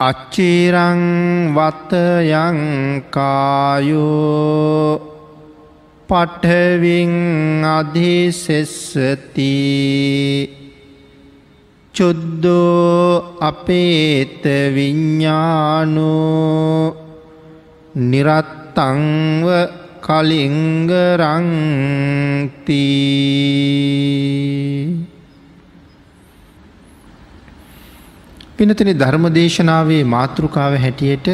අච්චිරං වතයංකායෝ පටවින් අධිසෙස්සති චුද්දෝ අපේත විඤ්ඥානු නිරත්තංව කලිංගරංතිී පිනතන ධර්මදේශනාවේ මාතෘකාව හැටියට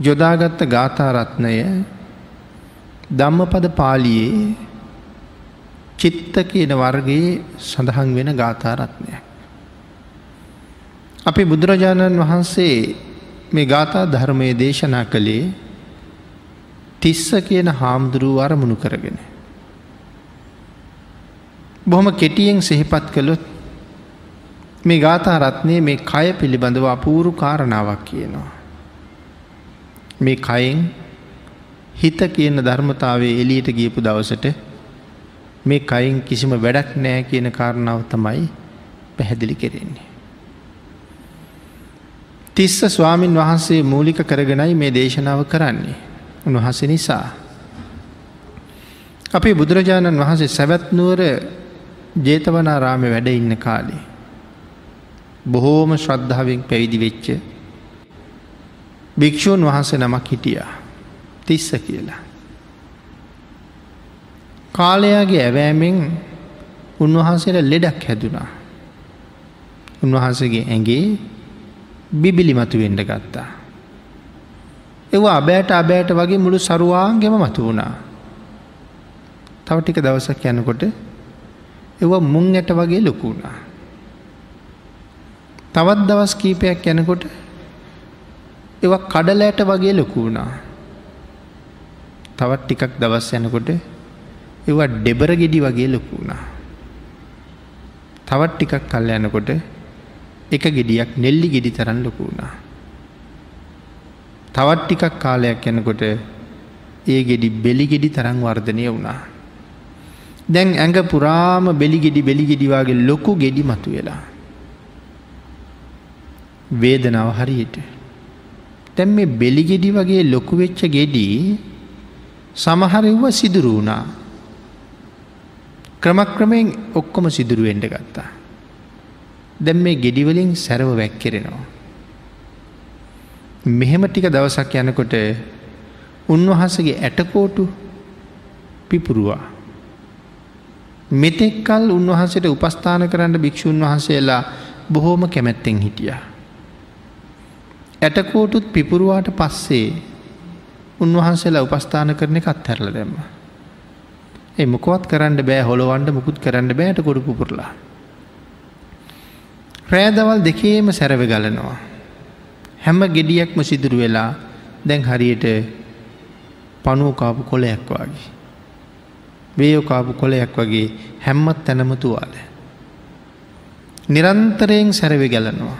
යොදාගත්ත ගාථාරත්නය ධම්මපද පාලියේ චිත්ත කියන වර්ගයේ සඳහන් වෙන ගාථාරත්නයක්. අපි බුදුරජාණන් වහන්සේ මේ ගාථා ධර්මය දේශනා කළේ තිස්ස කියන හාමුදුරුව අරමුණු කරගෙන. බොහොම කෙටියෙන් සෙහිපත් කළොත් මේ ගාථා රත්නය මේ කය පිළිබඳව අපූරු කාරණාවක් කියනවා. මේ කයෙන් හිත කියන ධර්මතාවේ එලියට ගියපු දවසට මේ කයින් කිසිම වැඩක් නෑ කියන කාරණාව තමයි පැහැදිලි කෙරෙන්නේ. තිස්ස ස්වාමීන් වහන්සේ මූලික කරගෙනයි මේ දේශනාව කරන්නේ. උන්වහස නිසා. අපේ බුදුරජාණන් වහන්සේ සැවැත්නුවර ජේතවනාරාම වැඩ ඉන්න කාලේ. බොහෝම ශ්‍රද්ධාවෙන් පැවිදි වෙච්ච භික්‍ෂූන් වහන්සේ නමක් හිටියා තිස්ස කියලා. කාලයාගේ ඇවෑමෙන් උන්වහන්සේට ලෙඩක් හැදුනා. උන්වහන්සගේ ඇගේ බිබිලි මතු වෙන්ඩ ගත්තා. එව අබෑට අබෑට වගේ මුළු සරුවාන්ගෙම මතු වුණා. තව ටික දවසක් යනකොට එව මුං ඇට වගේ ලොකුුණා. තවත් දවස් කීපයක් යැනකොට එව කඩලෑට වගේ ලොකු වුණා. තවත් ටිකක් දවස් යනකොට ඒව ඩෙබර ගෙඩි වගේ ලොකු වුණා. තවත් ටිකක් කල් යනකොට එක ගෙඩියක් නෙල්ලි ගෙඩි තරන් ලොකු වුණා. තවත් ටිකක් කාලයක් යනකොට ඒ ගෙඩි බෙලි ගෙඩි තරං වර්ධනය වුණා. දැන් ඇඟ පුරාම බෙලිගෙඩි බෙලිගෙඩිවාගේ ලොකු ගෙඩි මතු වෙලා. වේදනාව හරියට. තැන් මේ බෙලිගෙඩි වගේ ලොකු වෙච්ච ගෙඩී සමහරව්ව සිදුරු වුණා. ක්‍රමක්‍රමයෙන් ඔක්කොම සිදුරුවෙන්ඩ ගත්තා. දැම් මේ ගෙඩිවලින් සැරව වැැක්කෙරෙනවා. මෙහෙම ටික දවසක් යනකොට උන්වහසගේ ඇටකෝටු පිපුරුවා. මෙතෙක්කල් උන්වහන්සට උපස්ථාන කරන්න භික්‍ෂූන් වහන්සේලා බොහෝම කැමැත්තෙන් හිටියා. ඇටකෝටුත් පිපුරුවාට පස්සේ උන්වහන්සේලා උපස්ථාන කරන එකත් හැරල දැම්ම. ඒ මොකවත් කරන්න බෑ හොළොවන්ඩ මුකුත් කරන්න බෑට කොඩු පුපුරලා. රෑදවල් දෙකේම සැරව ගලනවා. හැම ගෙඩියක්ම සිදුරු වෙලා දැන් හරියට පනුවකාපු කොලයක් වගේ. වේයෝකාපු කොලයක් වගේ හැම්මත් තැනමතුවාල. නිරන්තරයෙන් සැරවි ගලනවා.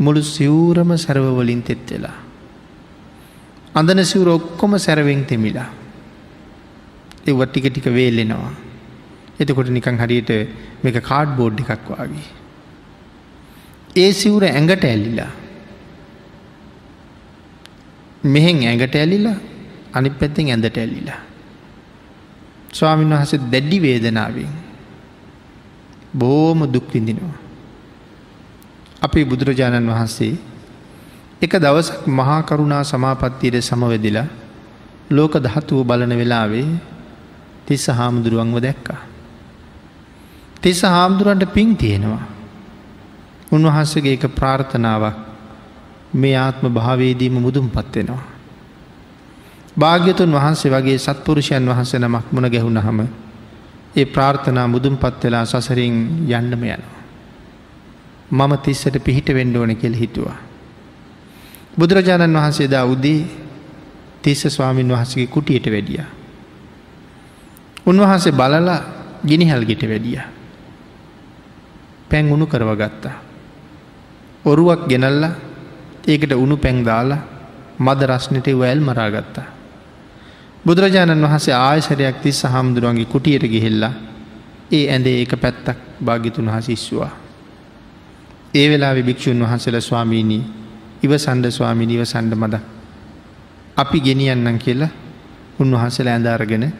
මුළු සිවූරම සැරවවලින් තෙත් වෙලා. අඳන සිවර ඔක්කොම සැරවෙන් තෙමිලා. එව ටික ටික වේලෙනවා. එතකොට නිකං හරියට මේක කාඩ් බෝඩ් එකක් වගේ. ඒ සිවුර ඇඟට ඇල්ලිලා. මෙහෙන් ඇඟට ඇලිලා අනි පැත්තෙන් ඇඳට ඇල්ලිලා. ස්වාමීන් වහස දැඩ්ඩි වේදනාවෙන් බෝම දුක්විඳිනවා. අපේ බුදුරජාණන් වහන්සේ එක දවසක් මහා කරුණා සමාපත්තියට සමවෙදිලා ලෝක දහතුව බලන වෙලාවේ තිස්ස හාමුදුරුවන්ව දැක්කා. තිස්ස හාමුදුරන්ට පින් තියෙනවා. උන්වහන්සගේ එක ප්‍රාර්ථනාවක් මේ ආත්ම භාවේදීම මුදුම් පත්වෙනවා. භාග්‍යතුන් වහන්සේ වගේ සත්පුරුෂයන් වහන්සේ නමක් මුණ ගැහුණ හම ඒ ප්‍රාර්ථනා මුදුම් පත්වෙලා සසරින් යන්නම යනවා. මම තිස්සට පිහිට වෙන්ඩ ඕන කෙල් හිතුවා. බුදුරජාණන් වහන්සේ දා උදී තිස්ස ස්වාමීන් වහසගේ කුටියට වැඩිය. උන්වහන්සේ බලලා ගිනිහල්ගෙට වැඩිය. පැන් උුණු කරව ගත්තා. ඔරුවක් ගෙනල්ල ඒකට උුණු පැන් දාලා මද රශ්නට වැල් මරාගත්තා. බුදුරජාණන් වහන්සේ ආයසරයක් තිස්ස හාමුදුරුවන්ගේ කුටියට ගිහිල්ලා ඒ ඇඳේ ඒක පැත්තක් භාගිතුන් හසිස්වා. ඒ වෙලා භික්‍ෂූන් වහන්සේල ස්වාමීණී ඉව සන්ඩ ස්වාමිනිව සන්ඩ මද අපි ගෙනියන්නම් කියලා උන්වහන්සේලා ඇඳාරගෙන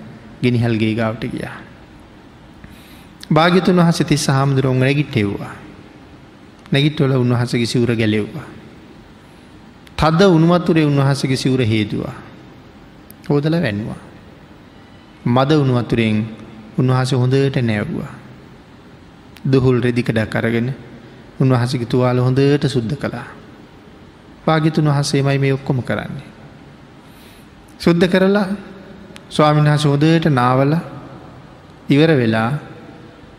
ගෙනිහල්ගේ ගාවට ගියා. භාගිතුන් වහස තිස් හාමුදුරුවන් නැගිට්ටෙව්වා. නැගිට්වල උන්වහසගේ සිවර ගැලෙව්වා. තද උනුවත්තුරේ උන්වහසගේ සිවර හේදවා. හෝදල වැැන්වා. මද උනුවතුරෙන් උන්වහස හොඳට නැව්වා. දුහුල් රෙදිකඩක් අරගෙන උන්වහසකි තුවාල හොඳට සුද්ධ කළා. පාගිතුන් වහසේමයි මේ ඔක්කොම කරන්නේ. සුද්ධ කරලා ස්වාමින්හස හොදට නාවල ඉවර වෙලා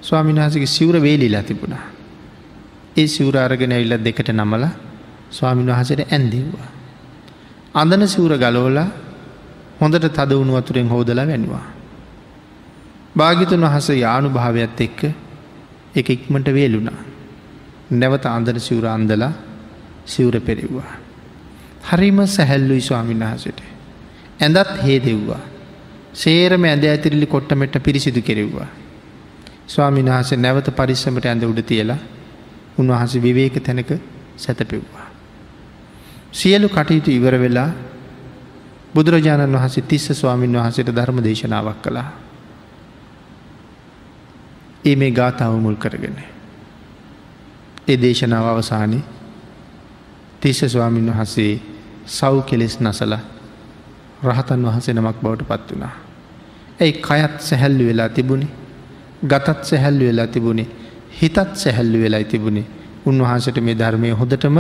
ස්වාමින්හසගේ සිවර වේලිලා තිබුණා. ඒ සිවර අරගෙන ඉල්ල දෙකට නමල ස්වාමින් වහසට ඇන්දෙව්වා. අඳන සිවර ගලෝලා හොඳට තද වුණු වතුරෙන් හෝදලා වැැනවා. භාගිතුන් වහස යානු භාවයක්ත් එක්ක එක ඉක්මට වේලුණා. නැවත අන්දර සිවර අන්දලා සිවර පෙරෙව්වා. හරිම සැහැල්ලුයි ස්වාමින් වහසට. ඇඳත් හේ දෙව්වා. සේරම ඇඳ ඇතිරිලි කොට්ටමෙට පිරිසිදු කෙරෙව්වා. ස්වාමින් වහස නැවත පරිස්සමට ඇඳ උඩ තියලා උන්වහස විවේක තැනක සැතපෙව්වා. සියලු කටයුතු ඉවර වෙලා බුදුරජාණන් වහසේ තිස්ස ස්වාමීන් වහසට ධර්ම දේශනාවක් කළා. ඒ මේ ගාථාව මුල් කරගෙන. ඒ දේශනාව අවසානයේ තිස්ස ස්වාමීන් වහසේ සව් කෙලෙස් නසල රහතන් වහසේ නමක් බවට පත් වනා. ඇයි කයත් සැහැල්ලු වෙලා තිබුණි ගතත් සැහැල්ලු වෙලා තිබුණේ හිතත් සැහැල්ලු වෙලා තිබුණේ උන්වහන්සට මේ ධර්මය හොඳටම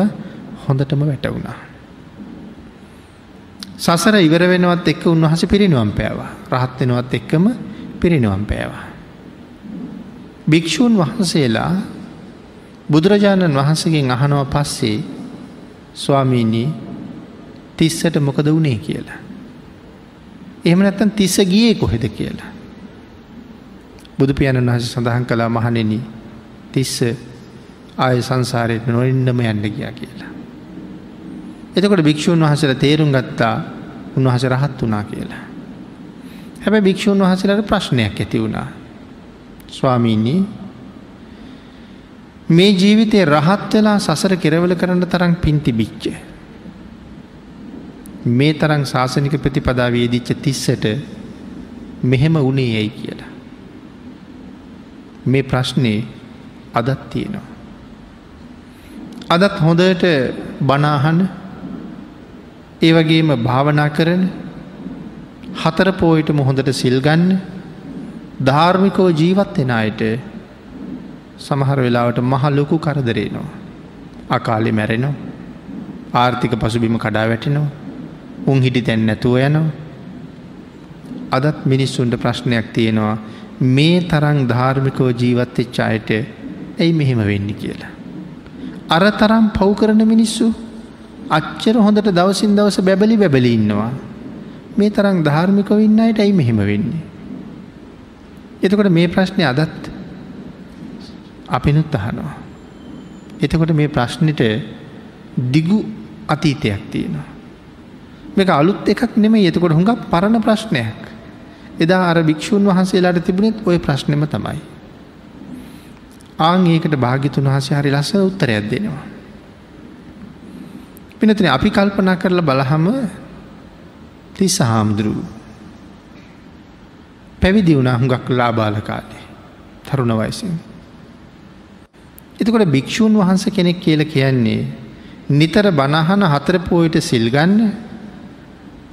හොඳටම වැටවුණා. සසර ඉවර වෙනවත් එක්ක උන්වහස පිරිනුවම් පෑවා රහත්වෙනවත් එක්කම පිරිනුවම් පෑවා. භික්‍ෂූන් වහන්සේලා බුදුරජාණන් වහන්සගෙන් අහනව පස්සේ ස්වාමීණී තිස්සට මොකද වුණේ කියලා. එහෙම නැත්තන් තිස්ස ගියේ කොහෙද කියලා. බුදු පියාණන් වහස සඳහන් කලා මහනෙන තිස්ස ආය සංසාරයට නොෙන්ඩම යන්න ගියා කියලා. එතකොට භික්‍ෂූන් වහසල තේරුම් ගත්තා උන්වහස රහත් වනා කියලා. හැබැ භික්‍ෂූන් වහසලට ප්‍රශ්නයක් ඇති වුණා. ස්වාමීණී මේ ජීවිතය රහත් වෙලා සසර කෙරවල කරන්න තරම් පින්ති බිච්ච. මේ තරං ශාසනික ප්‍රතිපදා වේදිච්ච තිස්සට මෙහෙම වනේ යැයි කියලා. මේ ප්‍රශ්නය අදත් තියෙනවා. අදත් හොඳට බනාහන ඒ වගේම භාවනා කරන හතර පෝයිටම හොඳට සිල්ගන්න ධාර්මිකෝ ජීවත් වෙන අයට සමහර වෙලාවට මහ ලොකු කරදරේනවා. අකාලි මැරෙනවා ආර්ථික පසුබිම කඩා වැටෙනවා උන් හිටි තැන් නැතුව යනවා. අදත් මිනිස්සුන්ට ප්‍රශ්නයක් තියෙනවා මේ තරං ධාර්මිකෝ ජීවත්වෙච්ච අයට ඇයි මෙහෙම වෙන්න කියලා. අර තරම් පව් කරන මිනිස්සු අච්චර හොඳට දවසින් දවස බැබලි බැබලි ඉන්නවා. මේ තරම් ධාර්මික වෙන්න අයට ඇයි මෙහෙම වෙන්නේ. එතකොට මේ ප්‍රශ්නය අදත් අපිනුත් අහනවා. එතකොට මේ ප්‍රශ්නයට දිගු අතීතයක් තියෙනවා. මේක අලුත් එකක් නෙම එතකොට හුඟක් පරණ ප්‍රශ්නයක්. එදා අර භික්‍ෂූන් වහන්සේලාට තිබුණෙත් ඔය ප්‍රශ්නම තමයි. ආං ඒකට භාගිතුන් වහසේ හරි ලස්ස උත්තරයක් දෙනවා. පිනතින අපි කල්පනා කරලා බලහම තිස්ස හාමුදුරුව පැවිදි වුණ හුඟක් ලාබාල කාලේ තරුණ වයසින්. එතකොට භික්‍ෂූන් වහන්ස කෙනෙක් කියල කියන්නේ නිතර බණහන හතර පෝයට සිල්ගන්න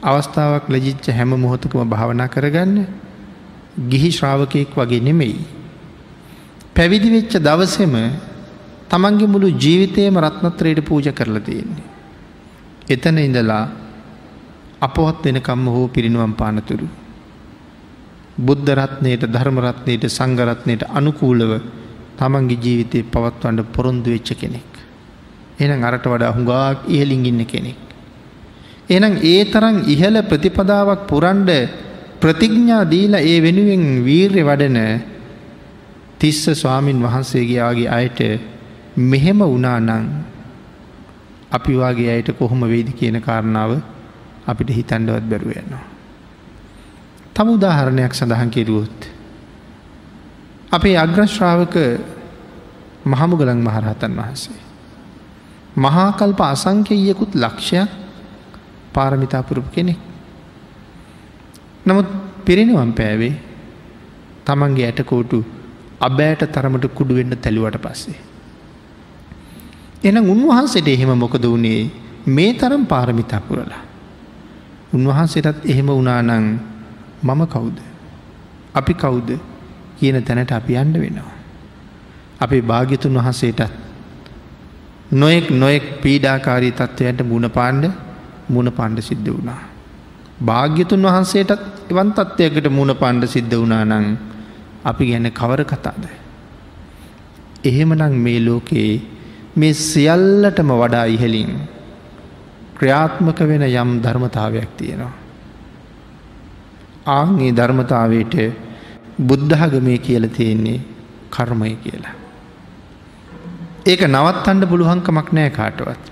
අවස්ථාවක් ලජිච්ච හැම මොහොතකම භාවනා කරගන්න ගිහි ශ්‍රාවකයෙක් වගේ නෙමෙයි. පැවිදි වෙච්ච දවසෙම තමන්ගේ මුළු ජීවිතයම රත්නත්‍රයට පූජ කරලා තියෙන්නේ. එතන ඉඳලා අපවත් වෙනකම්ම හෝ පිරිනුවම් පානතුරු. බුද්ධ රත්නයට ධර්මරත්නයට සංගරත්නයට අනුකූලව තමන්ගේ ජීවිතය පවත්වන්න පොරොන්දු වෙච්ච කෙනෙක්. එනම් අරට වඩා හුඟාක් ඉහලින් ඉන්න කෙනෙක්. එනම් ඒ තරන් ඉහල ප්‍රතිපදාවක් පුරන්ඩ ප්‍රතිඥ්ඥා දීලා ඒ වෙනුවෙන් වීර්ය වඩන තිස්ස ස්වාමීන් වහන්සේගේයාගේ අයට මෙහෙම වනානං අපි වගේ අයට කොහොම වේදි කියන කාරණාව අපිට හිතන්ඩවත් බැරුව යනවා. තම උදාහරණයක් සඳහන් කිරුවොත්. අපේ අග්‍රශ්‍රාවක මහමුගලන් මහරහතන් වහන්සේ. මහාකල්ප අසංකයකුත් ලක්ෂයක් පාරමිතාපුරපු කෙනෙක්. නමුත් පිරිනිවම් පෑවේ තමන්ගේ ඇටකෝටු අබෑට තරමට කුඩුවෙන්ට තැළුවට පස්සේ. එන උන්වහන්සට එහෙම මොකද වුණේ මේ තරම් පාරමිතා පුරලා. උන්වහන්සේටත් එහෙම වනානං මම කවුද. අපි කවුද කියන තැනට අපි අන්ඩ වෙනවා. අපේ භාග්‍යතුන් වහන්සේටත් නොයෙක් නොයෙක් පීඩාකාරී තත්ත්වයට මුණ පාණ්ඩ මුණ පණ්ඩ සිද්ධ වුණා. භාග්‍යතුන් වහන්සේටත් එවන් තත්ත්වයකට මුණ පණ්ඩ සිද්ධ වුණා නං අපි ගැන කවර කතාද. එහෙමනං මේ ලෝකයේ මේ සියල්ලටම වඩා ඉහලින් ක්‍රියාත්මක වෙන යම් ධර්මතාවයක් තියෙනවා. ආංගේ ධර්මතාවයට බුද්ධාගමය කියල තියෙන්නේ කර්මය කියලා. ඒක නවත්තන්න පුළුවන්කමක් නෑ කාටවත්.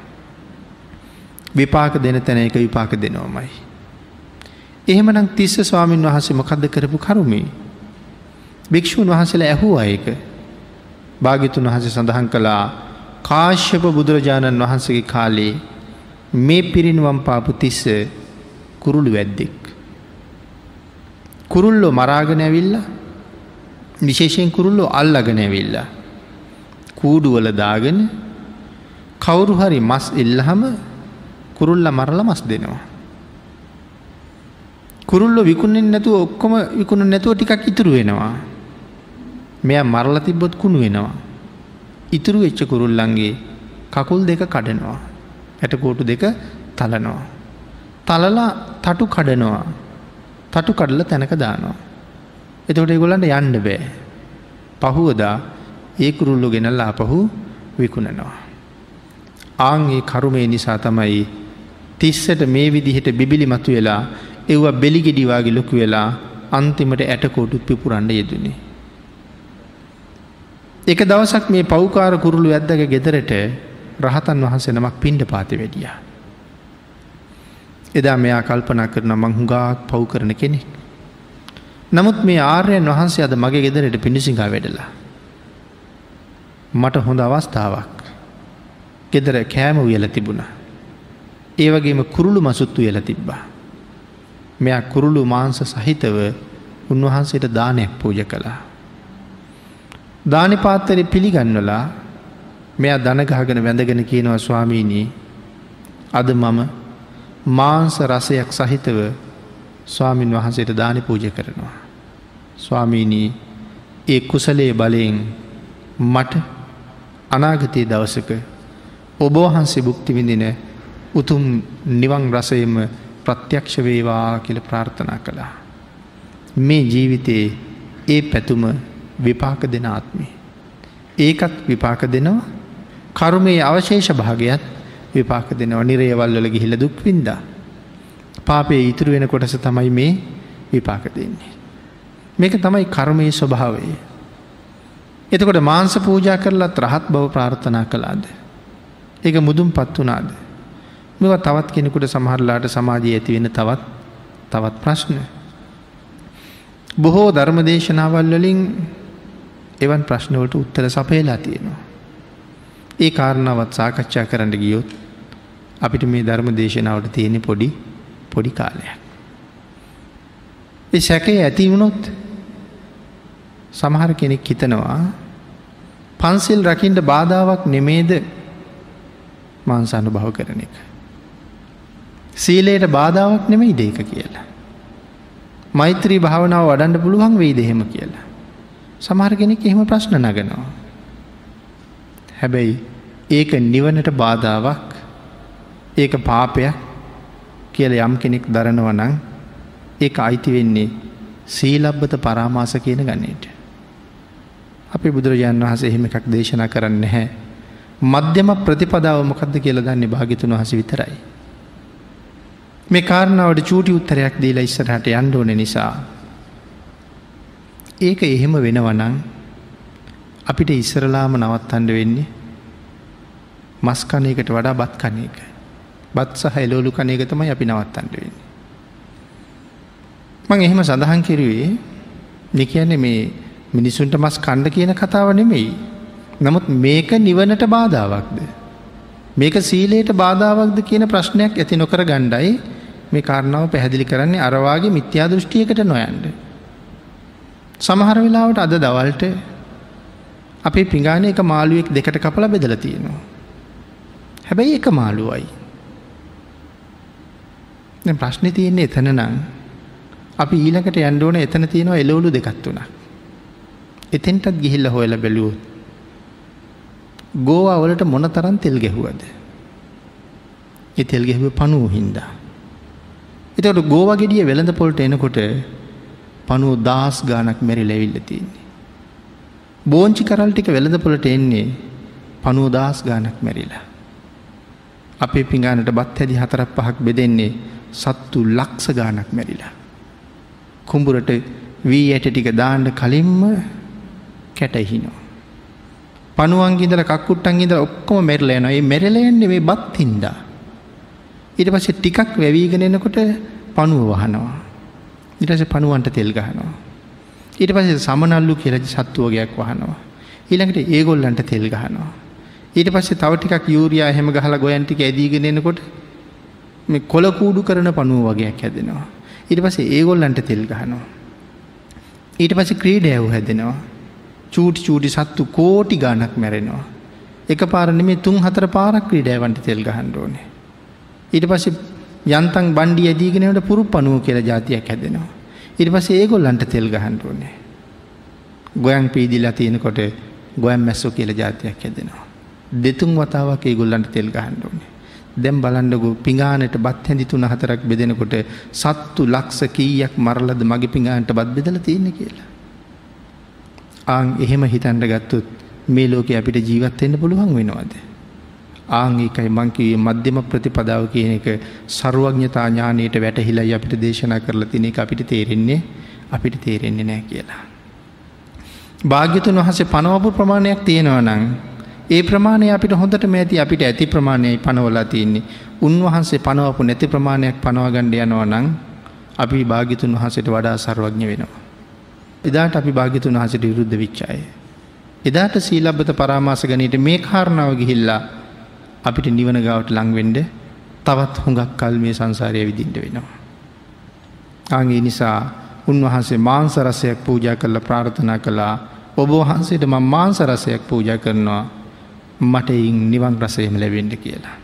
විපාක දෙන තැන එක විපාක දෙනවමයි. එහෙමනම් තිස්ස ස්වාමීන් වහසේ මොකක්ද කරපු කරුමේ. භික්‍ෂූන් වහසල ඇහූ අයක භාගිතුන් වහස සඳහන් කළා කාශ්‍යප බුදුරජාණන් වහන්සගේ කාලේ මේ පිරිනිවම් පාපු තිස්ස කුරුළු වැද්දෙක්. කුරුල්ලෝ මරාගෙන ඇවිල්ල විශේෂයෙන් කුරුල්ලෝ අල්ලගෙන ඇවිල්ල. කූඩුවල දාගෙන කවුරු හරි මස් එල්ලහම කුරුල්ල මරල මස් දෙනවා. කුරුල්ල විකුණෙන් නැතුව ඔක්කොම විකුණු නැතුව ටිකක් ඉතුරු වෙනවා. මෙය මරල තිබ්බොත් කුණු වෙනවා. ඉතුරු වෙච්ච කුරුල්ලන්ගේ කකුල් දෙක කඩනවා. ඇටකෝටු දෙක තලනවා. තලලා තටු කඩනවා. තටු කඩල තැනක දානවා. එතකොට ඒගොලන්ට යන්න බෑ. පහුවදා ඒ කුරුල්ලු ගෙනල්ලා අපහු විකුණනවා. ආංගේ කරුමේ නිසා තමයි තිස්සට මේ විදිහට බිබිලි මතු වෙලා එව්ව බෙලිගෙඩිවාගේ ලොකු වෙලා අන්තිමට ඇටකෝටුත් පිපුරන්ඩ යෙදනේ. එක දවසක් මේ පෞකාර කුරුළු ඇද්දක ගෙදරට රහතන් වහන්සේ නමක් පින්ඩ පාති වැඩිය. එදා මෙයා කල්පනා කරන මංහුගාක් පව් කරන කෙනෙක්. නමුත් මේ ආර්යයන් වහන්සේ අද මගේ ගෙදරට පිණිසිංහා වැඩලා. මට හොඳ අවස්ථාවක් ගෙදර කෑම උයල තිබුණ. ඒවගේම කුරුළු මසුත්තු යල තිබ්බා. මෙයා කුරුළු මාංස සහිතව උන්වහන්සේට දානයක් පූජ කළා. දානිපාත්තරය පිළිගන්නලා මෙයා දනගහගෙන වැඳගෙන කියනවා ස්වාමීනී අද මම මාංස රසයක් සහිතව ස්වාමීන් වහන්සේට දානි පූජ කරනවා. ස්වාමීනී ඒ කුසලේ බලයෙන් මට අනාගතය දවසක ඔබෝහන්සේ බුක්ති විඳින උතුම් නිවන් රසයම ප්‍රත්‍යක්ෂ වේවා කියල ප්‍රාර්ථනා කළා. මේ ජීවිතයේ ඒ පැතුම විපාක දෙන ආත්මි. ඒකත් විපාක දෙනවා කරුමේ අවශේෂ භාගයත් විපාක දෙනවා නිරේවල්වල ගිහිල දුක්වින්දා. පාපේ ඉතුරු වෙන කොටස තමයි මේ විපාක දෙන්නේ. මේක තමයි කර්මයේ ස්වභාවය. එතකොට මාංස පූජා කරලත් රහත් බව ප්‍රාර්ථනා කළාද. ඒක මුදුම් පත් වනාද. මෙව තවත් කෙනෙකුට සමහරලාට සමාජය ඇති වෙන තවත් තවත් ප්‍රශ්න. බොහෝ ධර්මදේශනාවල් වලින් එවන් ප්‍රශ්නවලට උත්තර සපේලා තියෙනවා. ඒ කාරණාවත් සාකච්ඡා කරන්න ගියොත් අපිට මේ ධර්ම දේශනාවට තියෙන පොඩි පොඩි කාලයක්. ඒ සැකේ ඇති වුණොත් සමහර කෙනෙක් හිතනවා පන්සිල් රකිින්ට බාධාවක් නෙමේද මාන්සානු භව කරන එක. සීලයට බාධාවක් නෙමෙයි දේක කියලා. මෛත්‍රී භාවනාව වඩන්ඩ පුළුවන් වෙයි දෙහෙම කියලා. සමහර කෙනෙක් එහෙම ප්‍රශ්න නගනවා. හැබැයි ඒක නිවනට බාධාවක් ඒක පාපයක් කියල යම් කෙනෙක් දරනවනං ඒ අයිති වෙන්නේ සීලබ්බත පරාමාස කියන ගන්නට. අපි බුදුරජාණන් වහස එහෙම එකක් දේශනා කරන්න හැ. මධ්‍යම ප්‍රතිපදාව මොකක්ද කියල දන්නේ භාගිතුන් වහස විතරයි. මේ කාරණාවට චූටි උත්තරයක් දීලා ඉස්සරහට යන්ඩෝන නිසා. ඒක එහෙම වෙනවනං අපිට ඉස්සරලාම නවත්තන්ඩ වෙන්නේ මස් කනයකට වඩා බත් කන එක. බත් සහ එලෝලු කනයක තමයි අපි නවත්තන්ඩ වෙන්නේ. මං එහෙම සඳහන් කිරුවේ නිකයන්නේ මේ මිනිසුන්ට මස් කණ්ඩ කියන කතාව නෙමෙයි. නමුත් මේක නිවනට බාධාවක්ද. මේක සීලයට බාධාවක්ද කියන ප්‍රශ්නයක් ඇති නොකර ගණ්ඩයි මේ කාරණාව පැහැදිලි කරන්නේ අරවාගේ මිත්‍යා දෘෂ්ටියකට නොයන්ඩ. සමහර වෙලාවට අද දවල්ට අපේ පිඟාන එක මාළුවෙක් දෙකට කපල බෙදල තියෙනවා. හැබැයි එක මාළුවයි. ප්‍රශ්නි තියෙන්නේ එතන නං අපි ඊලකට යන්ඩෝන එතන තියෙනවා එලවලු දෙකත් වුණ. එතෙන්ටත් ගිහිල්ල හොයල බැලුවොත්. ගෝවා වලට මොන තරන් තෙල් ගැහුවද. එ තෙල් ගැහුව පනුව හින්දා. එතකට ගෝවා ගෙඩිය වෙළඳ පොල්ට එනකොට පනුව දස් ගානක් මැරි ලැවිල්ල තියන්නේ. බෝංචි කරල් ටික වෙළඳ පොලට එන්නේ පනුව දස් ගානක් මැරිලා. අපේ පිඟානට බත් හැදි හතරක් පහක් බෙදෙන්නේ සත්තු ලක්ස ගානක් මැරිලා. කුඹුරට වී ඇට ටික දාණ්ඩ කලින්ම කැටහිනවා. පනුවන්ගිදල කක්කුට්ටන්ගිද ඔක්කොම මෙරලයන ඒ මෙරලයන්නේ මේ බත් හින්දා. ඊට පස්සේ ටිකක් වැවීගෙනෙනකොට පනුව වහනවා. ඉටස පනුවන්ට තෙල් ගහනවා. ඊට පස්සේ සමනල්ලු කියලජ සත්තුවගයක් වහනවා. ඊළඟට ඒගොල්ලන්ට තෙල් ගහනවා. ඊට පස්සේ තව ටිකක් යූරයා හෙම ගහලා ගොයන්ටික ඇදීගෙනෙනකොට මේ කොල කූඩු කරන පනුව වගේයක් හැදෙනවා. ඊට පස්සේ ඒගොල්ලන්ට තෙල් ගහනවා. ඊට පස්සේ ක්‍රීඩයව් හැදෙනවා. චූටි චූටි සත්තු කෝටි ගානක් මැරෙනවා. එක පාරණ මේ තුන් හතර පාරක් ක්‍රීඩෑවන්ට තෙල් ගහන්ඩෝනේ. ඊට පස්සේ යන්තන් බණ්ඩි ඇදීගෙනට පුරු පනුව කියල ජාතියක් හැදෙනවා. ඉට පස්සේ ඒගොල්ලන්ට තෙල් ගහන්ඩෝනේ. ගොයන් පීදිලා තියෙනකොට ගොයම් මැස්සෝ කියල ජාතියක් හැදෙනවා. දෙතුන් වතාවක් ඒ ගොල්ලන්ට තෙල් ගහන්ඩෝනේ. දැම් බලන්ඩගු පිඟානට බත් හැඳි තුන හතරක් බෙදෙනකොට සත්තු ලක්ස කීයක් මරලද මගේ පිඟාන්ට බත් බෙදල තියෙන කියලා. ආං එහෙම හිතන්ඩ ගත්තුත් මේ ලෝක අපිට ජීවත්වෙන්න පුළුවන් වෙනවාද. ආංගේකයි මංකිවේ මධ්‍යම ප්‍රතිපදාව කියන එක සරුවඥතා ඥානයට වැටහිලයි අපිට දේශනා කරලා තින එක අපිට තේරෙන්නේ අපිට තේරෙන්නේ නෑ කියලා. භාග්‍යතුන් වහසේ පනවපු ප්‍රමාණයක් තියෙනවා නං ඒ ප්‍රමාණය අපිට හොඳට ඇති අපිට ඇති ප්‍රමාණයයි පනවලා තියන්නේ උන්වහන්සේ පනවපු නැති ප්‍රමාණයක් පනවගණ්ඩ යනවා නං අපි භාගිතුන් වහසට වඩා සර්වඥ වෙනවා. එදාට අපි භාගිතුන් වහසට විරුද්ධ විච්චාය. එදාට සීලබ්බත පරාමාස ගනීට මේ කාරණාව ගිහිල්ලා අපිට නිවන ගවට ලංවෙන්ඩ තවත් හුඟක් කල් මේ සංසාරය විදිින්ට වෙනවා. ආගේ නිසා උන්වහන්සේ මාංසරසයක් පූජා කරල ප්‍රාර්ථනා කළා ඔබ වහන්සේට ම මාංසරසයක් පූජා කරනවා මට ඉන් නිවන් රසයම ලැබෙන්ඩ කියලා.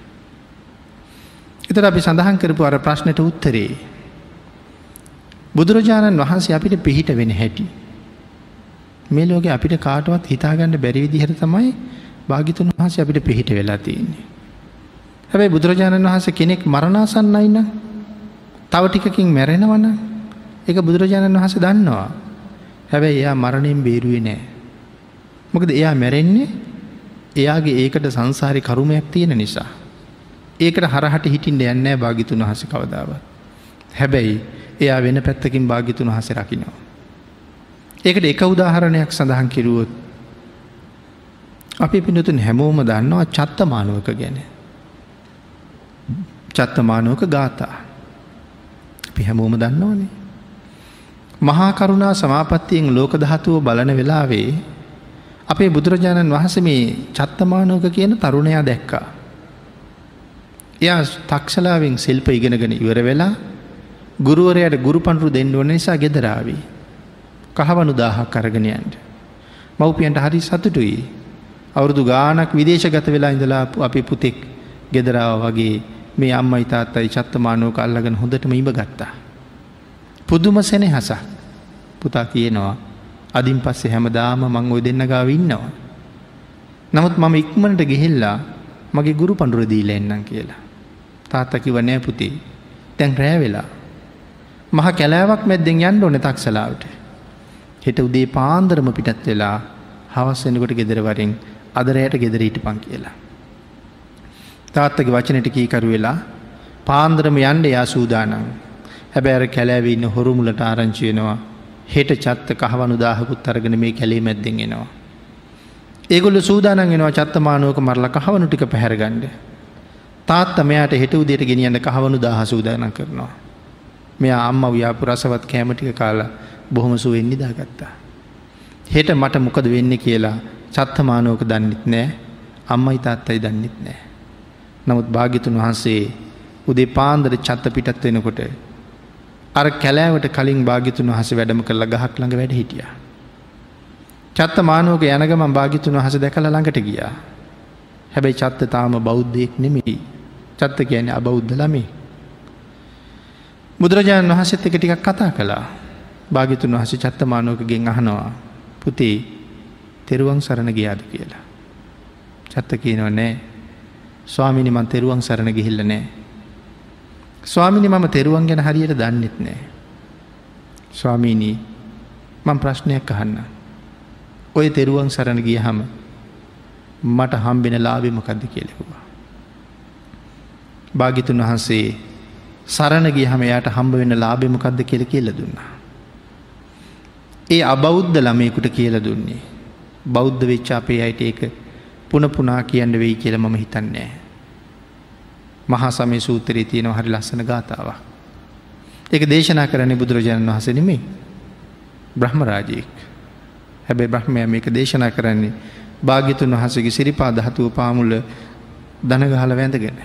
එතර අපි සඳහන් කරපු අර ප්‍රශ්නයට උත්තරේ. බුදුරජාණන් වහන්සේ අපිට පිහිට වෙන හැටි. මේ ලෝක අපිට කාටවත් හිතාගන්න බැරිවිදිහර තමයි භාගිතුන් වහස අපිට පිහිට වෙලා තියන්නේ. හැබැයි බුදුරජාණන් වහන්ස කෙනෙක් මරණාසන්නයින්න තව ටිකකින් මැරෙනවන එක බුදුරජාණන් වහස දන්නවා. හැබැයි එයා මරණයෙන් බේරුවේ නෑ. මොකද එයා මැරෙන්නේ එයාගේ ඒකට සංසාරි කරුමයක් තියෙන නිසා. ඒකට හරහට හිටින්ට යන්නෑ භාගිතුන් වහස කවදාව. හැබැයි එයා වෙන පැත්තකින් භාගිතුන් වහස රකිනවා. ඒකට එක උදාහරණයක් සඳහන් කිරුවොත් අපි පිනතුන් හැමෝම දන්නවා චත්තමානුවක ගැන. චත්තමානුවක ගාථා. අපි හැමෝම දන්නවනේ. මහා කරුණා සමාපත්තියෙන් ලෝක දහතුව බලන වෙලාවේ අපේ බුදුරජාණන් වහස මේ චත්තමානෝක කියන තරුණයා දැක්කා. එයා තක්ෂලාවෙන් සිල්ප ඉගෙනගෙන ඉවර වෙලා ගුරුවරයට ගුරු පණුරු දෙන්න ඕන නිසා ගෙදරාවී. කහවනු දාහක් කරගෙනයන්ට. මව්පියන්ට හරි සතුටුයි. අවුරුදු ගානක් විදේශගත වෙලා ඉඳලාපු අපි පුතෙක් ගෙදරාව වගේ මේ අම්ම ඉතාත්තයි චත්තමානෝක අල්ලගෙන හොඳටම ඉබ ගත්තා. පුදුම සෙනෙ හස පුතා කියනවා අදින් පස්සේ හැමදාම මං ඔය දෙන්න ගාව ඉන්නවා. නමුත් මම ඉක්මනට ගෙහෙල්ලා මගේ ගුරු පණුර දීල එන්නම් කියලා. තාත්තකිව නෑ පුතේ තැන් රෑ වෙලා. මහ කැලෑවක් මැද්දෙන් යන්න ඕන තක්සලාවට. හෙට උදේ පාන්දරම පිටත් වෙලා හවස්සෙනකොට ගෙදරවරින් අදරයට ගෙදරීට පං කියලා. තාත්තගේ වචනට කීකරු වෙලා පාන්දරම යන්ඩ යා සූදානන් හැබැර කැලෑවන්න හොරුමුලට ආරංචියනවා හෙට චත්ත කහවනු දාහකුත් අරගෙන මේ කැලේ මැද්දෙන් එනවා. ඒගොල්ල සූදානන් එනවා චත්තමානුවක මරල කහවනු ටික පැහැරගණ්ඩ. තාත්ත මෙයාට හෙට උදේට ගෙනියන්න කහවනු දාහ සූදාන කරනවා. මෙයා අම්ම ව්‍යාපු රසවත් කෑමටික කාලා බොහොම සුවෙන් නිදාගත්තා. හෙට මට මොකද වෙන්න කියලා චත්තමානෝක දන්නෙත් නෑ අම්මයි තාත්තයි දන්නෙත් නෑ. නමුත් භාගිතුන් වහන්සේ උදේ පාන්දර චත්ත පිටත් වෙනකොට අර කැලෑවට කලින් භාගිතුන් වහස වැඩම කරලා ගහක් ළඟ වැඩ හිටිය. චත්ත මානුවක යනගම භාගිතුන් වහස දැකල ළඟට ගියා. හැබැයි චත්ත තාම බෞද්ධයෙක් නෙමෙයි චත්ත කියන්නේ අබෞද්ධ ළමේ. බුදුරජාණන් වහසත් එක ටිකක් කතා කළා භාගිතුන් වහස චත්තමානුවකගෙන් අහනවා පුතේ තෙරුවන් සරණ ගියාද කියලා. චත්ත කියනව නෑ ස්වාමිනි මන් තෙරුවන් සරණ ගිහිල්ල නෑ. ස්වාමිනි මම තෙරුවන් ගැන හරියට දන්නෙත් නෑ. ස්වාමීනී මං ප්‍රශ්නයක් අහන්න. ඔය තෙරුවන් සරණ ගිය හම මට හම්බෙන ලාබෙමකක්ද කියලෙකුවා. භාගිතුන් වහන්සේ සරණ ගිය හම යායට හම්බ වෙන ලාබෙමකක්ද කියල කියල දුන්නා. ඒ අබෞද්ධ ළමයකුට කියල දුන්නේ. බෞද්ධ වෙච්චාපේ අයට ඒක පුන පුනා කියන්න වෙයි කියල මම හිතන්නේ. මහා සමය සූතරී තියෙනව හරි ලස්සන ගාථාවක්. ඒක දේශනා කරන්නේ බුදුරජාණන් වහසනමේ බ්‍රහ්මරාජයෙක් හැබැයි බ්‍රහ්මය මේක දේශනා කරන්නේ භාගිතුන් වහසගේ සිරිපා දහතුව පාමුල්ල දනගහල වැඳගෙන.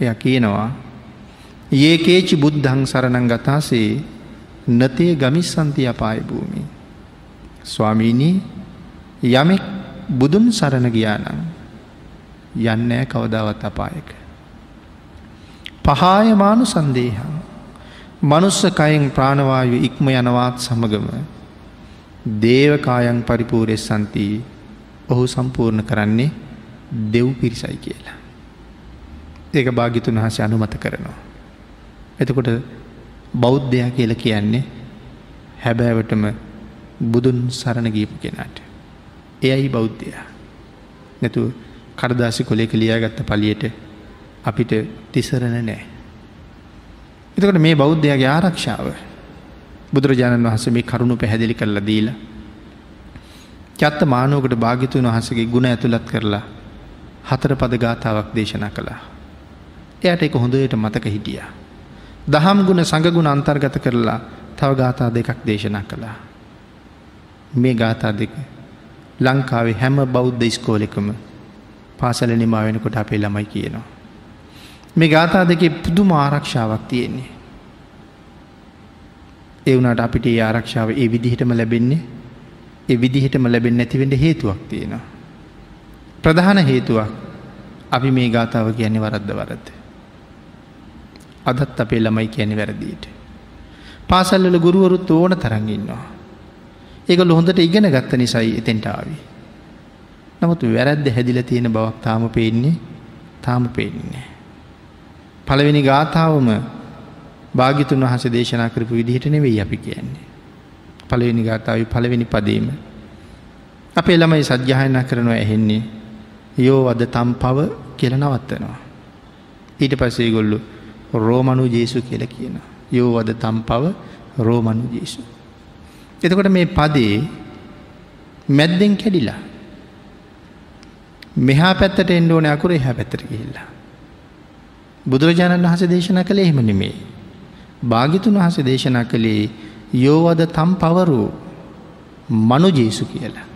එය කියනවා ඒකේචි බුද්ධං සරණං ගතාසේ නතේ ගමිස්සන්ති අපාය භූමි. ස්වාමීණී යමෙක් බුදුන් සරණ ගියානම් යන්නෑ කවදාවත් අපායක. පහායමානු සන්දේහන් මනුස්ස කයෙන් ප්‍රාණවායු ඉක්ම යනවාත් සමගම දේවකායන් පරිපූරෙස් සන්තිී ඔහු සම්පූර්ණ කරන්නේ දෙව් පිරිසයි කියලා. ඒක භාගිතුන් වහස අනුමත කරනවා. එතකොට බෞද්ධයා කියල කියන්නේ හැබෑවටම බුදුන් සරණ ගීපු කෙනාට. එයයි බෞද්ධයා. නැතු කරදාසි කොලෙක ලියාගත්ත පලියට අපිට තිසරණ නෑ. එතකොට මේ බෞද්ධයාගේ ආරක්ෂාව බුදුරජාණන් වහස මේ කරුණු පැහැදිලි කරලා දීලා චත්ත මානුවකට භාගිතුන් වහසගේ ගුණ ඇතුළත් කරලා හතර පද ගාථාවක් දේශනා කළා. එයට එක හොඳයට මතක හිටිය. දහම් ගුණ සඟගුණ අන්තර්ගත කරලා තව ගාථා දෙකක් දේශනා කළා. මේ ගාථා දෙක ලංකාවේ හැම බෞද්ධ ස්කෝලෙකම පාසල නිමා වෙනකොට අපේ ළමයි කියනවා. මේ ගාථා දෙකේ පුදුම ආරක්ෂාවක් තියෙන්නේ. එවුනට අපිට ඒ ආරක්ෂාව ඒ විදිහටම ලැබෙන්නේ ඒ විදිහටම ලැබෙන් නැතිවෙන්ට හේතුවක් තියෙනවා. ප්‍රධාන හේතුවක් අපි මේ ගාථාව කියන්නේ වරද්ද වරද. අදත් අපේ ළමයි කියන්නේ වැරදිීට. පාසල්ල ගුරුවරුත් ඕන තරගන්නවා. ඒක ලොහොඳට ඉගෙන ගත්ත නිසයි එතෙන්ට ආවි. නමුත් වැරැද්ද හැදිල තියෙන බවක් තාම පේන්නේ තාම පේන්නේ. පළවෙනි ගාථාවම භාගිතුන් වහස දේශනා කරපු විදිහට නෙවෙයි අපි කියන්නේ. පළවෙනි ගාථාව පළවෙනි පදීම. අපේ ළමයි සජ්්‍යහයනා කරනවා ඇහෙන්නේ යෝ අද තම් පව කියල නවත්තනවා. ඊට පසේ ගොල්ලු රෝමනු ජේසු කියල කියන. යෝ අද තම් පව රෝමනු ජේසු. එතකොට මේ පදේ මැද්දෙන් කැඩිලා. මෙහා පැත්තට එන්ඩෝන අකුර එහ පැත්තර ගිහිල්ලා. බුදුරජාණන් වහස දේශනා කළ එහෙම නෙමේ. භාගිතුන් වහස දේශනා කළේ යෝවද තම් පවරූ මනු ජේසු කියලා.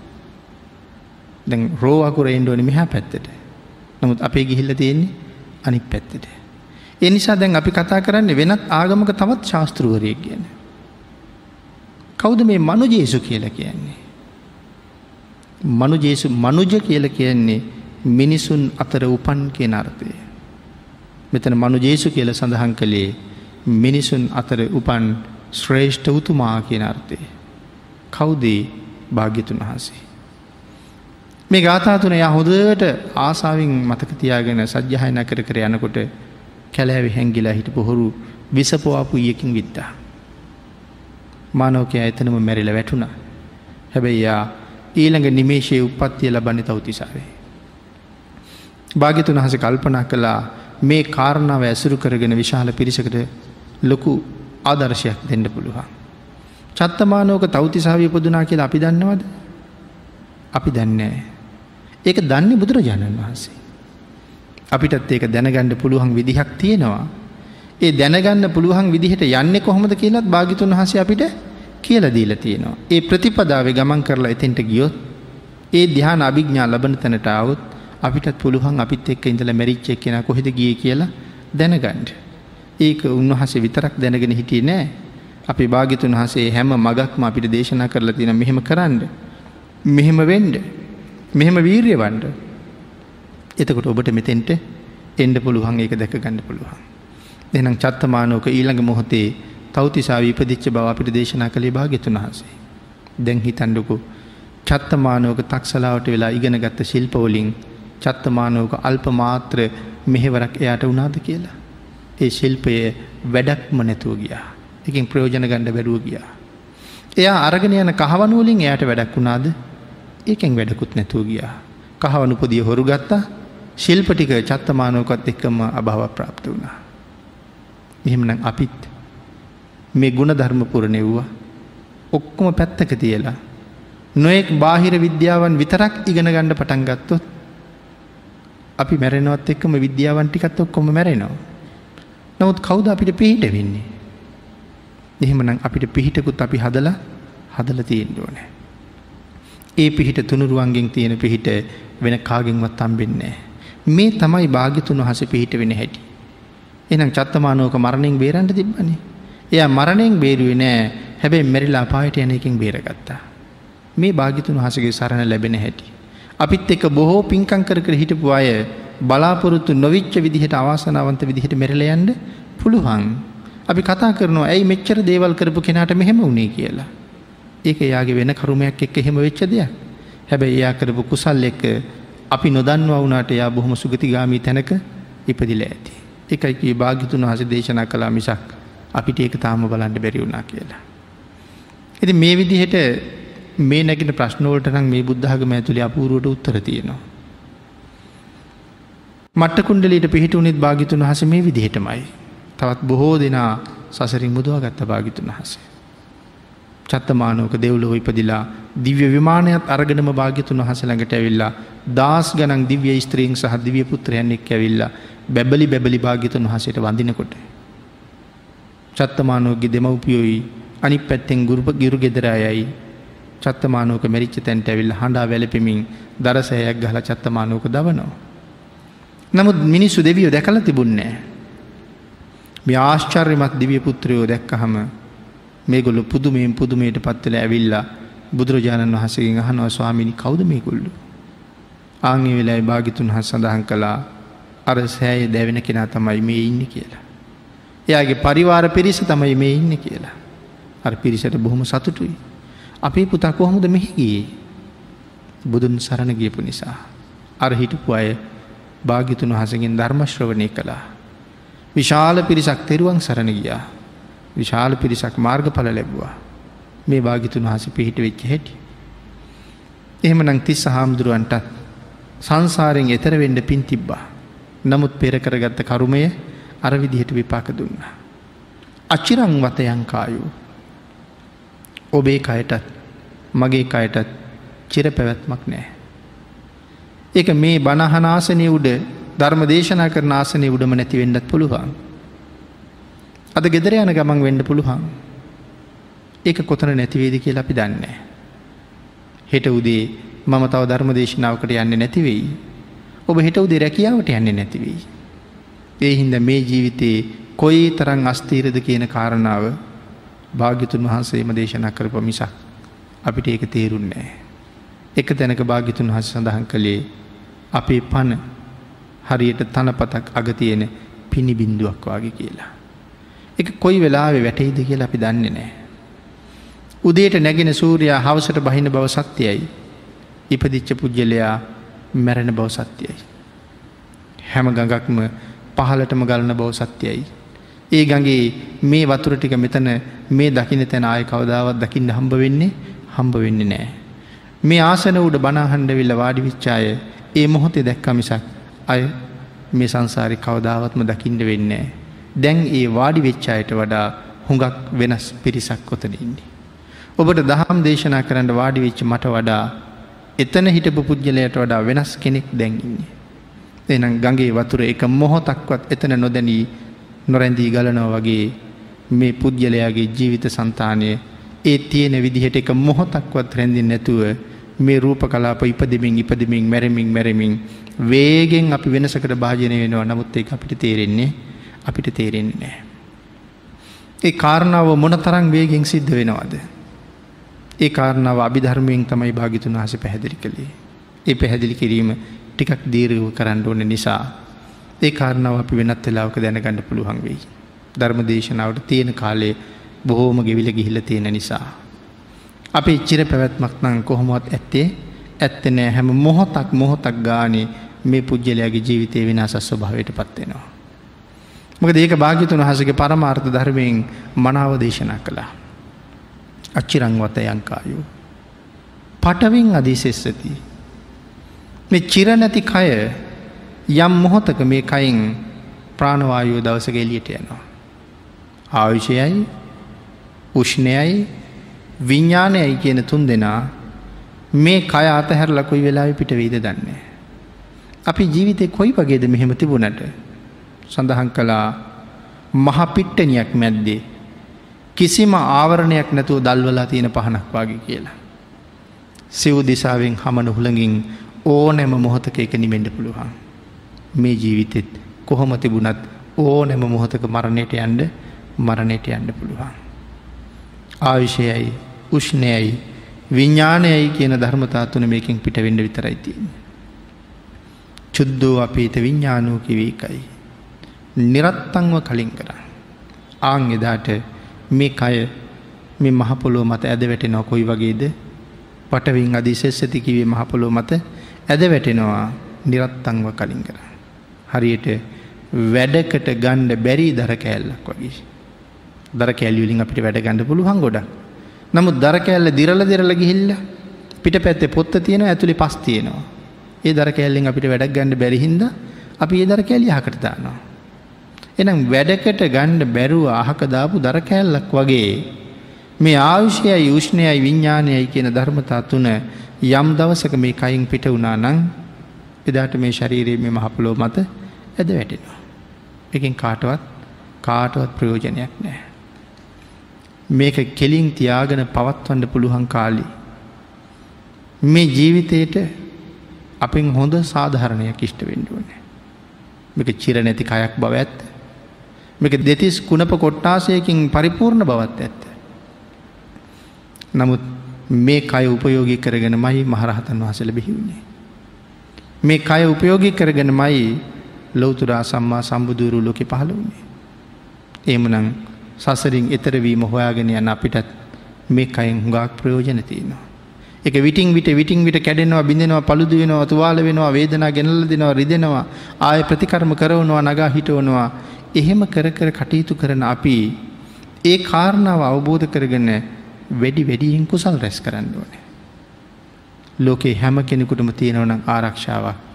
දැ රෝවකුර එන්ඩෝනි මෙහා පැත්තට. නමුත් අපේ ගිහිල්ල තියෙන්නේ අනි පැත්තට. එනිසා දැන් අපි කතා කරන්නේ වෙනත් ආගමක තවත් ශාස්තෘුවරය කියන. කෞද මේ මනු ජේසු කියල කියන්නේ. මනු ජේසු මනුජ කියල කියන්නේ මිනිසුන් අතර උපන් කිය නර්ථය. මෙතන මනු ජේසු කියල සඳහන් කළේ මිනිසුන් අතර උපන් ශ්‍රේෂ්ඨ උතුමා කියන අර්ථය. කවුදේ භාග්‍යතුන් වහසේ. මේ ගාථාතුන ය හොදට ආසාාවෙන් මතකතියාගෙන සජ්්‍යහයන කර කර යනකොට කැලෑවි හැංගිලා හිට පොහොරු විසපොවාපු යකින් විත්තා. මානෝකය ඇතනම මැරිල වැටුණ. හැබැයි යා ඊළඟ නිමේශය උපත්තිය ලබන්න තවතිසාවේ. භාගිතුන් හස කල්පනා කළා මේ කාරණාව ඇසුරු කරගෙන විශාල පිරිසකට ලොකු ආදර්ශයක් දෙන්න පුළුවන්. චත්තමානෝක තෞතිසාාව පුදුනා කියලා අපි දන්නවද. අපි දන්නේ. ඒක දන්නේ බුදුරජාණන් වහන්සේ. අපිටත් ඒක දැනගණ්ඩ පුළුවන් විදිහක් තියෙනවා. ඒ දැනගන්න පුළුවන් විදිහට යන්න කොහොමද කියලත් භාගිතුන් වහස අපිට කියල දීල තියෙනවා. ඒ ප්‍රතිපදාව ගමන් කරලා එතෙන්ට ගියොත් ඒ දිහාන අභිග්ඥා ලබන තැනට අවුත් අපිටත් පුළුවන් අපිත් එක්ක ඉඳලා මැරිච්ච එක්කෙනා කොහෙද ගියේ කියලා දැනගන්න. ඒක උන්වහන්සේ විතරක් දැනගෙන හිටියේ නෑ. අපි භාග්‍යතුන් වහන්සේ හැම මගක්ම අපිට දේශනා කරලා තියෙන මෙහෙම කරන්න. මෙහෙම වෙන්න. මෙහෙම වීරිය වන්න. එතකොට ඔබට මෙතෙන්ට එන්න පුළුවන් ඒක දැක ගන්න පුළුවන්. එහෙනම් චත්තමානෝක ඊළඟ මොහොතේ තෞතිසා විපදිච්ච බව අපිට දේශනා කළේ භාග්‍යතුන් වහන්සේ. දැන් හිතන්නකෝ චත්තමානෝක තක්සලාවට වෙලා ඉගෙන ගත්ත ශිල්පවලින් චත්තමානෝක අල්ප මාත්‍ර මෙහෙවරක් එයාට වුණාද කියලා. ඒ ශිල්පය වැඩක්ම නැතුව ගියා. එකින් ප්‍රයෝජන ගණ්ඩ බැරුව ගියා. එයා අරගෙන යන කහවනුවලින් එයාට වැඩක් වුණාද ඒකෙන් වැඩකුත් නැතුව ගියා. කහවනු පොදිය හොරු ගත්තා ශිල්පටික චත්තමානෝකත් එක්කම අභාව ප්‍රාප්ත වුණා. මෙහෙමනම් අපිත් මේ ගුණ ධර්ම පුරණෙව්වා ඔක්කොම පැත්තක තියලා නොයෙක් බාහිර විද්‍යාවන් විතරක් ඉගෙන ගණ්ඩ පටන් ගත්තොත් අපි මැරෙනවත් එක්කම විද්‍යාවන්ටිකත් ඔක්කොම මැරෙනවා. නමුත් කවුද අපිට පිහිට වෙන්නේ. එහෙමනම් අපිට පිහිටකුත් අපි හදලා හදල තියෙන්ට ඕනෑ. ඒ පිහිට තුනුරුවන්ගෙන් තියෙන පිහිට වෙන කාගෙන්වත් තම්බෙන්නේ. මේ තමයි භාගිතුන් වහස පිහිට වෙන හැටි. එනම් චත්තමානෝක මරණින් බේරන්ට තිබ්බනේ. එයා මරණයෙන් බේරුවේ නෑ හැබැයි මෙරිලා පායට යන එකින් බේරගත්තා. මේ භාගිතුන් වහසගේ සරණ ලැබෙන හැටි. අපිත් එක බොහෝ පින්කං කර කර හිටපු අය බලාපොරොත්තු නොවිච්ච විදිහට අවාසනාවන්ත විදිහට මෙරලයන්ඩ පුළුවන්. අපි කතා කරනවා ඇයි මෙච්චර දේවල් කරපු කෙනාට මෙහෙම වුණේ කියලා. ඒක එයාගේ වෙන කරුමයක් එක්ක එහෙම වෙච්ච දෙයක්. හැබැයි එයා කරපු කුසල් එක්ක අපි නොදන්වා වුණට එයා බොහොම සුගතිගාමී තැනක ඉපදිල ඇති. එකයි භාගිතුන් වහස දේශනා කලා මිසක් අපිට ඒක තාම බලන්ට බැරි වුණා කියලා. ඇති මේ විදිහට මේ නැගෙන ප්‍රශ්නෝලට නම් මේ බුද්ධහගම ඇතුළේ අපූරුවට උත්තර තියෙනවා. මට්ට කුණ්ඩලීට පිහිටුුනෙත් භාගිතුන් හස මේ විදිහටමයි. තවත් බොහෝ දෙනා සසරින් මුදුව ගත්ත භාගිතුන් වහසේ. චත්තමානෝක දෙව්ලොව ඉපදිලා දිව්‍ය විමානයක් අරගෙනම භාගිතුන් වහස ළඟට ඇවිල්ලා දස් ගනන් දිව්‍ය ස්ත්‍රීන් සහ දිවිය පුත්‍රයන් එක් ඇවිල්ලා බැබලි බැබලි භාගිතුන් වහසට වඳිනකොට. චත්තමානෝගේ දෙමව්පියෝයි අනි පැත්තෙන් ගුරුප ගිරු ගෙදරයයි චත්තමානෝක මැරිච්ච තැන්ට ඇවිල් හඬා වැලපෙමින් දරසෑයක් ගහල චත්තමානෝක දවනවා. නමුත් මිනිස්සු දෙවියෝ දැකල තිබුන්නේ. මේ ආශ්චර්යමත් දිවිය පුත්‍රයෝ දැක්කහම මේගොල්ලු පුදුමයෙන් පුදුමයට පත්වල ඇවිල්ලා බුදුරජාණන් වහසකින් අහනව ස්වාමිනි කෞද මේ කොල්ලු. ආංගේ වෙලායි භාගිතුන් හස් සඳහන් කළා අර සෑය දැවෙන කෙනා තමයි මේ ඉන්න කියලා. එයාගේ පරිවාර පිරිස තමයි මේ ඉන්න කියලා. අර පිරිසට බොහොම සතුටුයි. අපේ පුතා කොහොමද මෙහිගියේ බුදුන් සරණ ගියපු නිසා. අර හිටපු අය භාගිතුන් වහසගෙන් ධර්මශ්‍රවනය කළා. විශාල පිරිසක් තෙරුවන් සරණ ගියා. විශාල පිරිසක් මාර්ගඵල ලැබවා. මේ භාගිතුන් වහස පිහිට වෙච්ච හැටි. එහෙම නං තිස්ස හාමුදුරුවන්ටත් සංසාරයෙන් එතරවෙඩ පින් තිබ්බා. නමුත් පෙරකරගත්ත කරුමය අර විදිහට විපාක දුන්න. අචිරං වතයංකායු ඔබේ කයටත් මගේ කයටත් චිර පැවැත්මක් නෑ. එක මේ බණහනාසනය උඩ ධර්ම දේශනා කරන ආසනය උඩම නැති වෙන්නත් පුළුවන්. අද ගෙදර යන ගමන් වෙන්න පුළුවන්. ඒක කොතන නැතිවේද කියලා අපි දන්නේ. හෙට උදේ මම තව ධර්ම දේශනාවකට යන්න නැතිවෙයි. ඔබ හෙට උදේ රැකියාවට යන්නේ නැතිවෙයි. ඒ හින්ද මේ ජීවිතයේ කොයි තරං අස්තීරද කියන කාරණාව භාග්‍යතුන් වහන්සේම දේශනා කරප මිසක් අපිට ඒක තේරුන්නේ. එක තැනක භාගිතුන් වහස සඳහන් කළේ අපේ පණ හරියට තනපතක් අගතියෙන පිණි බින්දුවක් වගේ කියලා. එක කොයි වෙලාවෙ වැටයිද කියලා අපි දන්නේ නෑ. උදේට නැගෙන සූරයා හවසට බහින බව සත්‍යයයි. ඉපදිච්ච පුද්ගලයා මැරෙන බව සත්‍යයයි. හැම ගඟක්ම පහලටම ගලන බව සත්‍යයයි. ඒ ගගේ මේ වතුර ටික මෙතන මේ දකින තැන ආය කවදාවත් දකින්න හම්බ වෙන්නේ හම්බ වෙන්නේ නෑ. මේ ආසන උඩ බනාහන්ඩ විල්ල වාඩි විච්චාය ඒ මොහොතේ දැක්කමිසක් අය මේ සංසාරි කවදාවත්ම දකිින්ට වෙන්නේ. දැන් ඒ වාඩි වෙච්චායට වඩා හුඟක් වෙනස් පිරිසක් කොතන ඉන්නේ. ඔබට දහම් දේශනා කරන්න වාඩි වෙච්ච මට වඩා එතන හිටපු පුද්ගලයට වඩා වෙනස් කෙනෙක් දැන්ඉන්නේ. එනම් ගගේ වතුර එක මොහොතක්වත් එතන නොදැනී නොරැඳී ගලනෝ වගේ මේ පුද්ගලයාගේ ජීවිත සන්තානය ඒ තියෙන විදිහට එක මොහොතක්වත් රැඳින් නැතුව මේ රූප කලාප ඉපදමින් ඉපදමින් මැරමින් මැරමින් වේගෙන් අපි වෙනසකට භාජනය වෙනවා නමුත් ඒ අපිට තේරෙන්නේ අපිට තේරෙන්නේ නෑ. ඒ කාරණාව මොන තරං වේගෙන් සිද්ධ වෙනවාද. ඒ කාරණාව අභිධර්මයෙන් තමයි භාගිතුන් වහස පැහැදිලි කළේ. ඒ පැහැදිලි කිරීම ටිකක් දීරව කරන්න ඕන නිසා ඒ කාරණාව අපි වෙනත් වෙලාවක දැනගන්න පුළුවන් වෙයි. ධර්ම දේශනාවට තියෙන කාලේ බොහෝම ගෙවිල ගිහිල තියෙන නිසා. අපි ඉච්චිර පැවැත්මක් නං කොහොමත් ඇත්තේ ඇත්ත නෑ හැම මොහොතක් මොහොතක් ගානේ මේ පුද්ගලයාගේ ජීවිතය විනාසස් ස්වභාවයට පත්වෙනවා. මොක ඒක භාගිතුන් වහසගේ පරමාර්ථ ධර්මයෙන් මනාව දේශනා කළා. අච්චිරංවත යංකායු. පටවින් අධිසෙස්සති. මේ චිරනැති කය යම් මොහොතක මේ කයින් ප්‍රාණවායුව දවසක එලියට යනවා. ආවිෂයයි උෂ්ණයයි විඤ්ඥානයයි කියන තුන් දෙනා මේ කය අතහැර ලකුයි වෙලාව පිට වීද දන්නේ. අපි ජීවිතය කොයි වගේද මෙහෙම තිබුණට සඳහන් කළා මහපිට්ටනියක් මැද්දේ කිසිම ආවරණයක් නැතුව දල්වලා තියෙන පහනක් වගේ කියලා. සිව් දිසාවෙන් හමන හුළඟින් ඕනෑම මොහොතක එක නිමෙන්ඩ පුළුවන්. මේ ජීවිතෙත් කොහොම තිබුණත් ඕනෑම මොහොතක මරණයට යන්ඩ මරණයට යන්න පුළුවන්. ආවිෂයයි උෂ්ණයයි විඤ්ඥානයයි කියන ධර්මතාතුන මේකින් පිටවෙඩ විතරයිතින්. චුද්දෝ අපේත විඤ්ඥානූ කිවීකයි. නිරත්තංව කලින් කර. ආං එදාට මේ කය මේ මහපොලෝ මත ඇද වැටෙනවා කොයි වගේද පටවින් අධිශෙස්සති කිවේ මහපොලෝ මත ඇද වැටෙනවා නිරත්තංව කලින් කර. හරියට වැඩකට ගණ්ඩ බැරි දර කෑල්ලක් වගේ. දර කෑල්ලිවලින් අපිට වැඩ ගණඩ පුළුවන් ගොඩ. නමුත් දර කෑල්ල දිරල දෙරල ගිහිල්ල පිට පැත්තේ පොත්ත තියෙන ඇතුළි පස් තියෙනවා. ඒ දර කෑල්ලෙන් අපිට වැඩක් ගණඩ බැරිහින්ද අපි ඒ දර කෑලි හකට දානවා. එනම් වැඩකට ගණ්ඩ බැරුව අහක දාපු දර කෑල්ලක් වගේ මේ ආයුෂයයි යුෂ්ණයයි විඤ්ඥානයයි කියන ධර්මතා තුන යම් දවසක මේ කයින් පිට වුණා නං එදාට මේ ශරීරයේ මේ මහපලෝ මත ඇද වැටෙනවා. එකින් කාටවත් කාටවත් ප්‍රයෝජනයක් නෑ. මේක කෙලින් තියාගෙන පවත්වන්න පුළුවන් කාලි. මේ ජීවිතයට අපින් හොඳ සාධහරණයක් ඉෂ්ට වෙන්ඩුවන. මේක චිර නැති කයක් බව ඇත්ත. මේක දෙතිස් කුණප කොට්ටාසයකින් පරිපූර්ණ බවත් ඇත්ත. නමුත් මේ කය උපයෝගී කරගෙන මයි මහරහතන් වහසල බිහිවුණේ. මේ කය උපයෝගී කරගෙන මයි ලෝතුරා සම්මා සම්බුදුරු ලෝකෙ පහළ වුණේ. ඒමනං සසරින් එතරවීම හොයාගෙන යන අපිටත් මේ කයින් හුඟක් ප්‍රයෝජන තියෙනවා. එක විටින් විට විටින් විට කැඩෙනවා බිඳෙනවා පළුදු වෙනවා තුවාල වෙනවා වේදනා ගෙනල්ල දෙනවා රිදෙනවා ආය ප්‍රතිකර්ම කරවනවා නගා හිටවනවා එහෙම කර කර කටයුතු කරන අපි ඒ කාරණාව අවබෝධ කරගන්න වැඩි වැඩියෙන් කුසල් රැස් කරන්න ඕනේ. ලෝකේ හැම කෙනෙකුටම තියෙනවනම් ආරක්ෂාවක්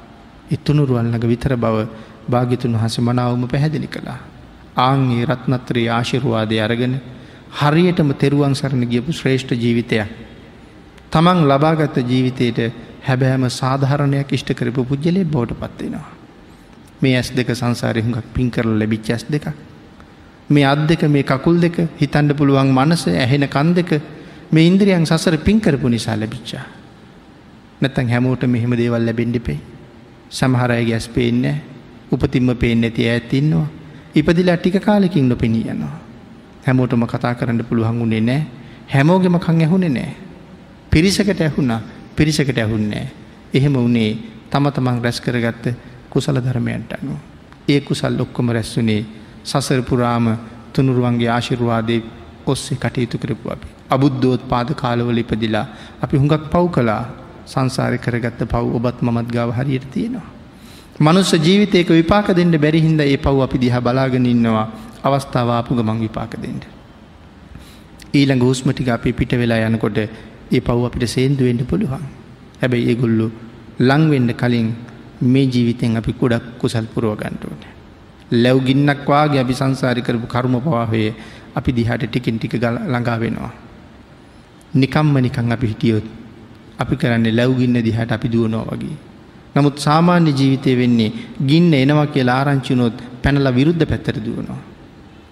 ඉත්තුනුරුවල්ලඟ විතර බව භාගිතුන් වහස මනාවම පැහැදිලි කළා. ආංගේ රත්නත්‍රයේ ආශිරවාදය අරගෙන හරියටම තෙරුවන් සරණ ගියපු ශ්‍රේෂ්ඨ ජීවිතයක්. තමන් ලබාගත්ත ජීවිතයට හැබෑම සාධාරණයක් ඉෂ්ට කරපු පුද්ගලය බෝට පත්වෙනවා. මේ ඇස් දෙක සංසාරය හුඟක් පින් කරල ලැබිච් ඇස් දෙකක්. මේ අත් දෙක මේ කකුල් දෙක හිතන්ඩ පුළුවන් මනස ඇහෙන කන් දෙක මේ ඉන්ද්‍රියන් සසර පින් කරපු නිසා ලැබිච්චා. නැතන් හැමෝට මෙහෙම දේවල් ලැබෙන්ඩිපේ. සමහරය ගැස් පේන්න උපතින්ම පේෙන් නැති ඇත්තින්නවා. ඉපදිලා ටික කාලෙකින් නොපෙනී යනවා. හැමෝටම කතා කරන්න පුළුවන් වුණේ නෑ හැමෝගෙම කං ඇහුණේ නෑ. පිරිසකට ඇහුණා පිරිසකට ඇහුන්නෑ. එහෙම වනේ තම තමන් රැස් කරගත්ත කුසල ධර්මයන්ට අනුව. ඒ කුසල් ඔක්කොම රැස්වනේ සසර පුරාම තුනුරුවන්ගේ ආශිරවාදය ඔස්සේ කටයුතු කරපු අපි. අබුද්ධෝත් පාද කාලවල ඉපදිලා අපි හුඟක් පව් කලා සංසාරය කරගත්ත පව් ඔබත් මමත් ගාව හරියට තියෙනවා. මනුස්ස ජීවිතයක විපාක දෙන්න බැරිහින්ද ඒ පව් අපි දිහා බලාගෙන ඉන්නවා අවස්ථාවාපු ගමන් විපාක දෙෙන්ට. ඊළඟ හුස්මටික අපි පිට වෙලා යනකොට ඒ පව් අපිට සේන්දුවෙන්ට පුළුවන්. හැබැයි ඒගොල්ලු ලංවෙන්ඩ කලින් මේ ජීවිතෙන් අපි කුඩක් කුසල් පුරුවගන්ටුවනේ. ලැව් ගින්නක් වාගේ අපි සංසාරි කරපු කරුම පවාහයේ අපි දිහට ටිකින් ටික ළඟා වෙනවා. නිකම්ම නිකං අපි හිටියොත් අපි කරන්නේ ලැව්ගින්න දිහට අපි දුවනෝ වගේ. නමුත් සාමාන්‍ය ජීවිතය වෙන්නේ ගින්න එනවා කියලා ආරංචිනොත් පැනල විරුද්ධ පැත්තර දුවනවා.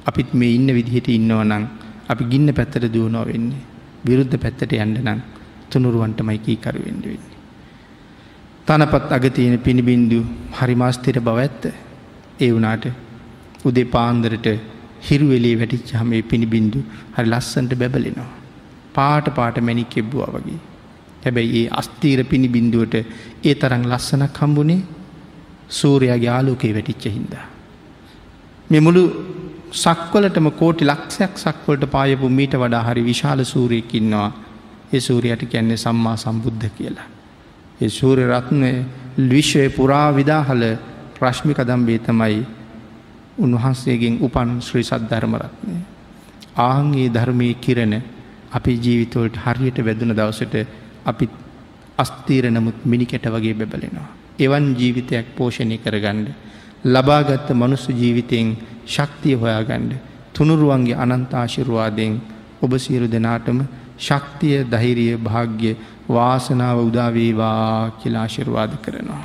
අපිත් මේ ඉන්න විදිහට ඉන්නව නං අපි ගින්න පැත්තර දුවනෝ වෙන්නේ. විරුද්ධ පැත්තට යන්න නම් තුනුරුවන්ට මයිකී කරුවෙන්ඩ වෙන්නේ. තනපත් අගතියන පිණිබින්දු හරිමාස්තිර බව ඇත්ත. ඒ වනාට උදේ පාන්දරට හිරුවෙලේ වැටිච්ච හමේ පිණිබින්දු හරි ලස්සන්ට බැබලෙනවා. පාට පාට මැනික් එබ්බවා වගේ. හැබැයි ඒ අස්තීර පිණි බින්දුවට ඒ තරං ලස්සනක් හම්බුණේ සූරයාගේ ආලෝකයේ වැටිච්ච හින්දා. මෙමුළු සක්වලටම කෝටි ලක්ෂයක් සක්වලට පායපු මීට වඩා හරි විශාල සූරයකින්නවා ඒ සූරයට කැන්නේ සම්මා සම්බුද්ධ කියලා. ඒ සූරය රත්නය විශ්වය පුරා විදාහල ප්‍රශ්මික දම්බේ තමයි උන්වහන්සේගෙන් උපන් ශ්‍රී සද්ධර්මරත්නය. ආංගේ ධර්මය කිරණ අපි ජීවිතවලට හරියට වැදුන දවසට අපි අස්තීර නමුත් මිනිකැට වගේ බැබලෙනවා. එවන් ජීවිතයක් පෝෂණය කරගණ්ඩ. ලබාගත්ත මනුස්ස ජීවිතයෙන් ශක්තිය හොයාගණ්ඩ. තුනුරුවන්ගේ අනන්තාශිරවාදයෙන් ඔබ සියලු දෙනාටම ශක්තිය දහිරිය භාග්‍ය වාසනාව උදාවේවා කියලාශිරවාද කරනවා.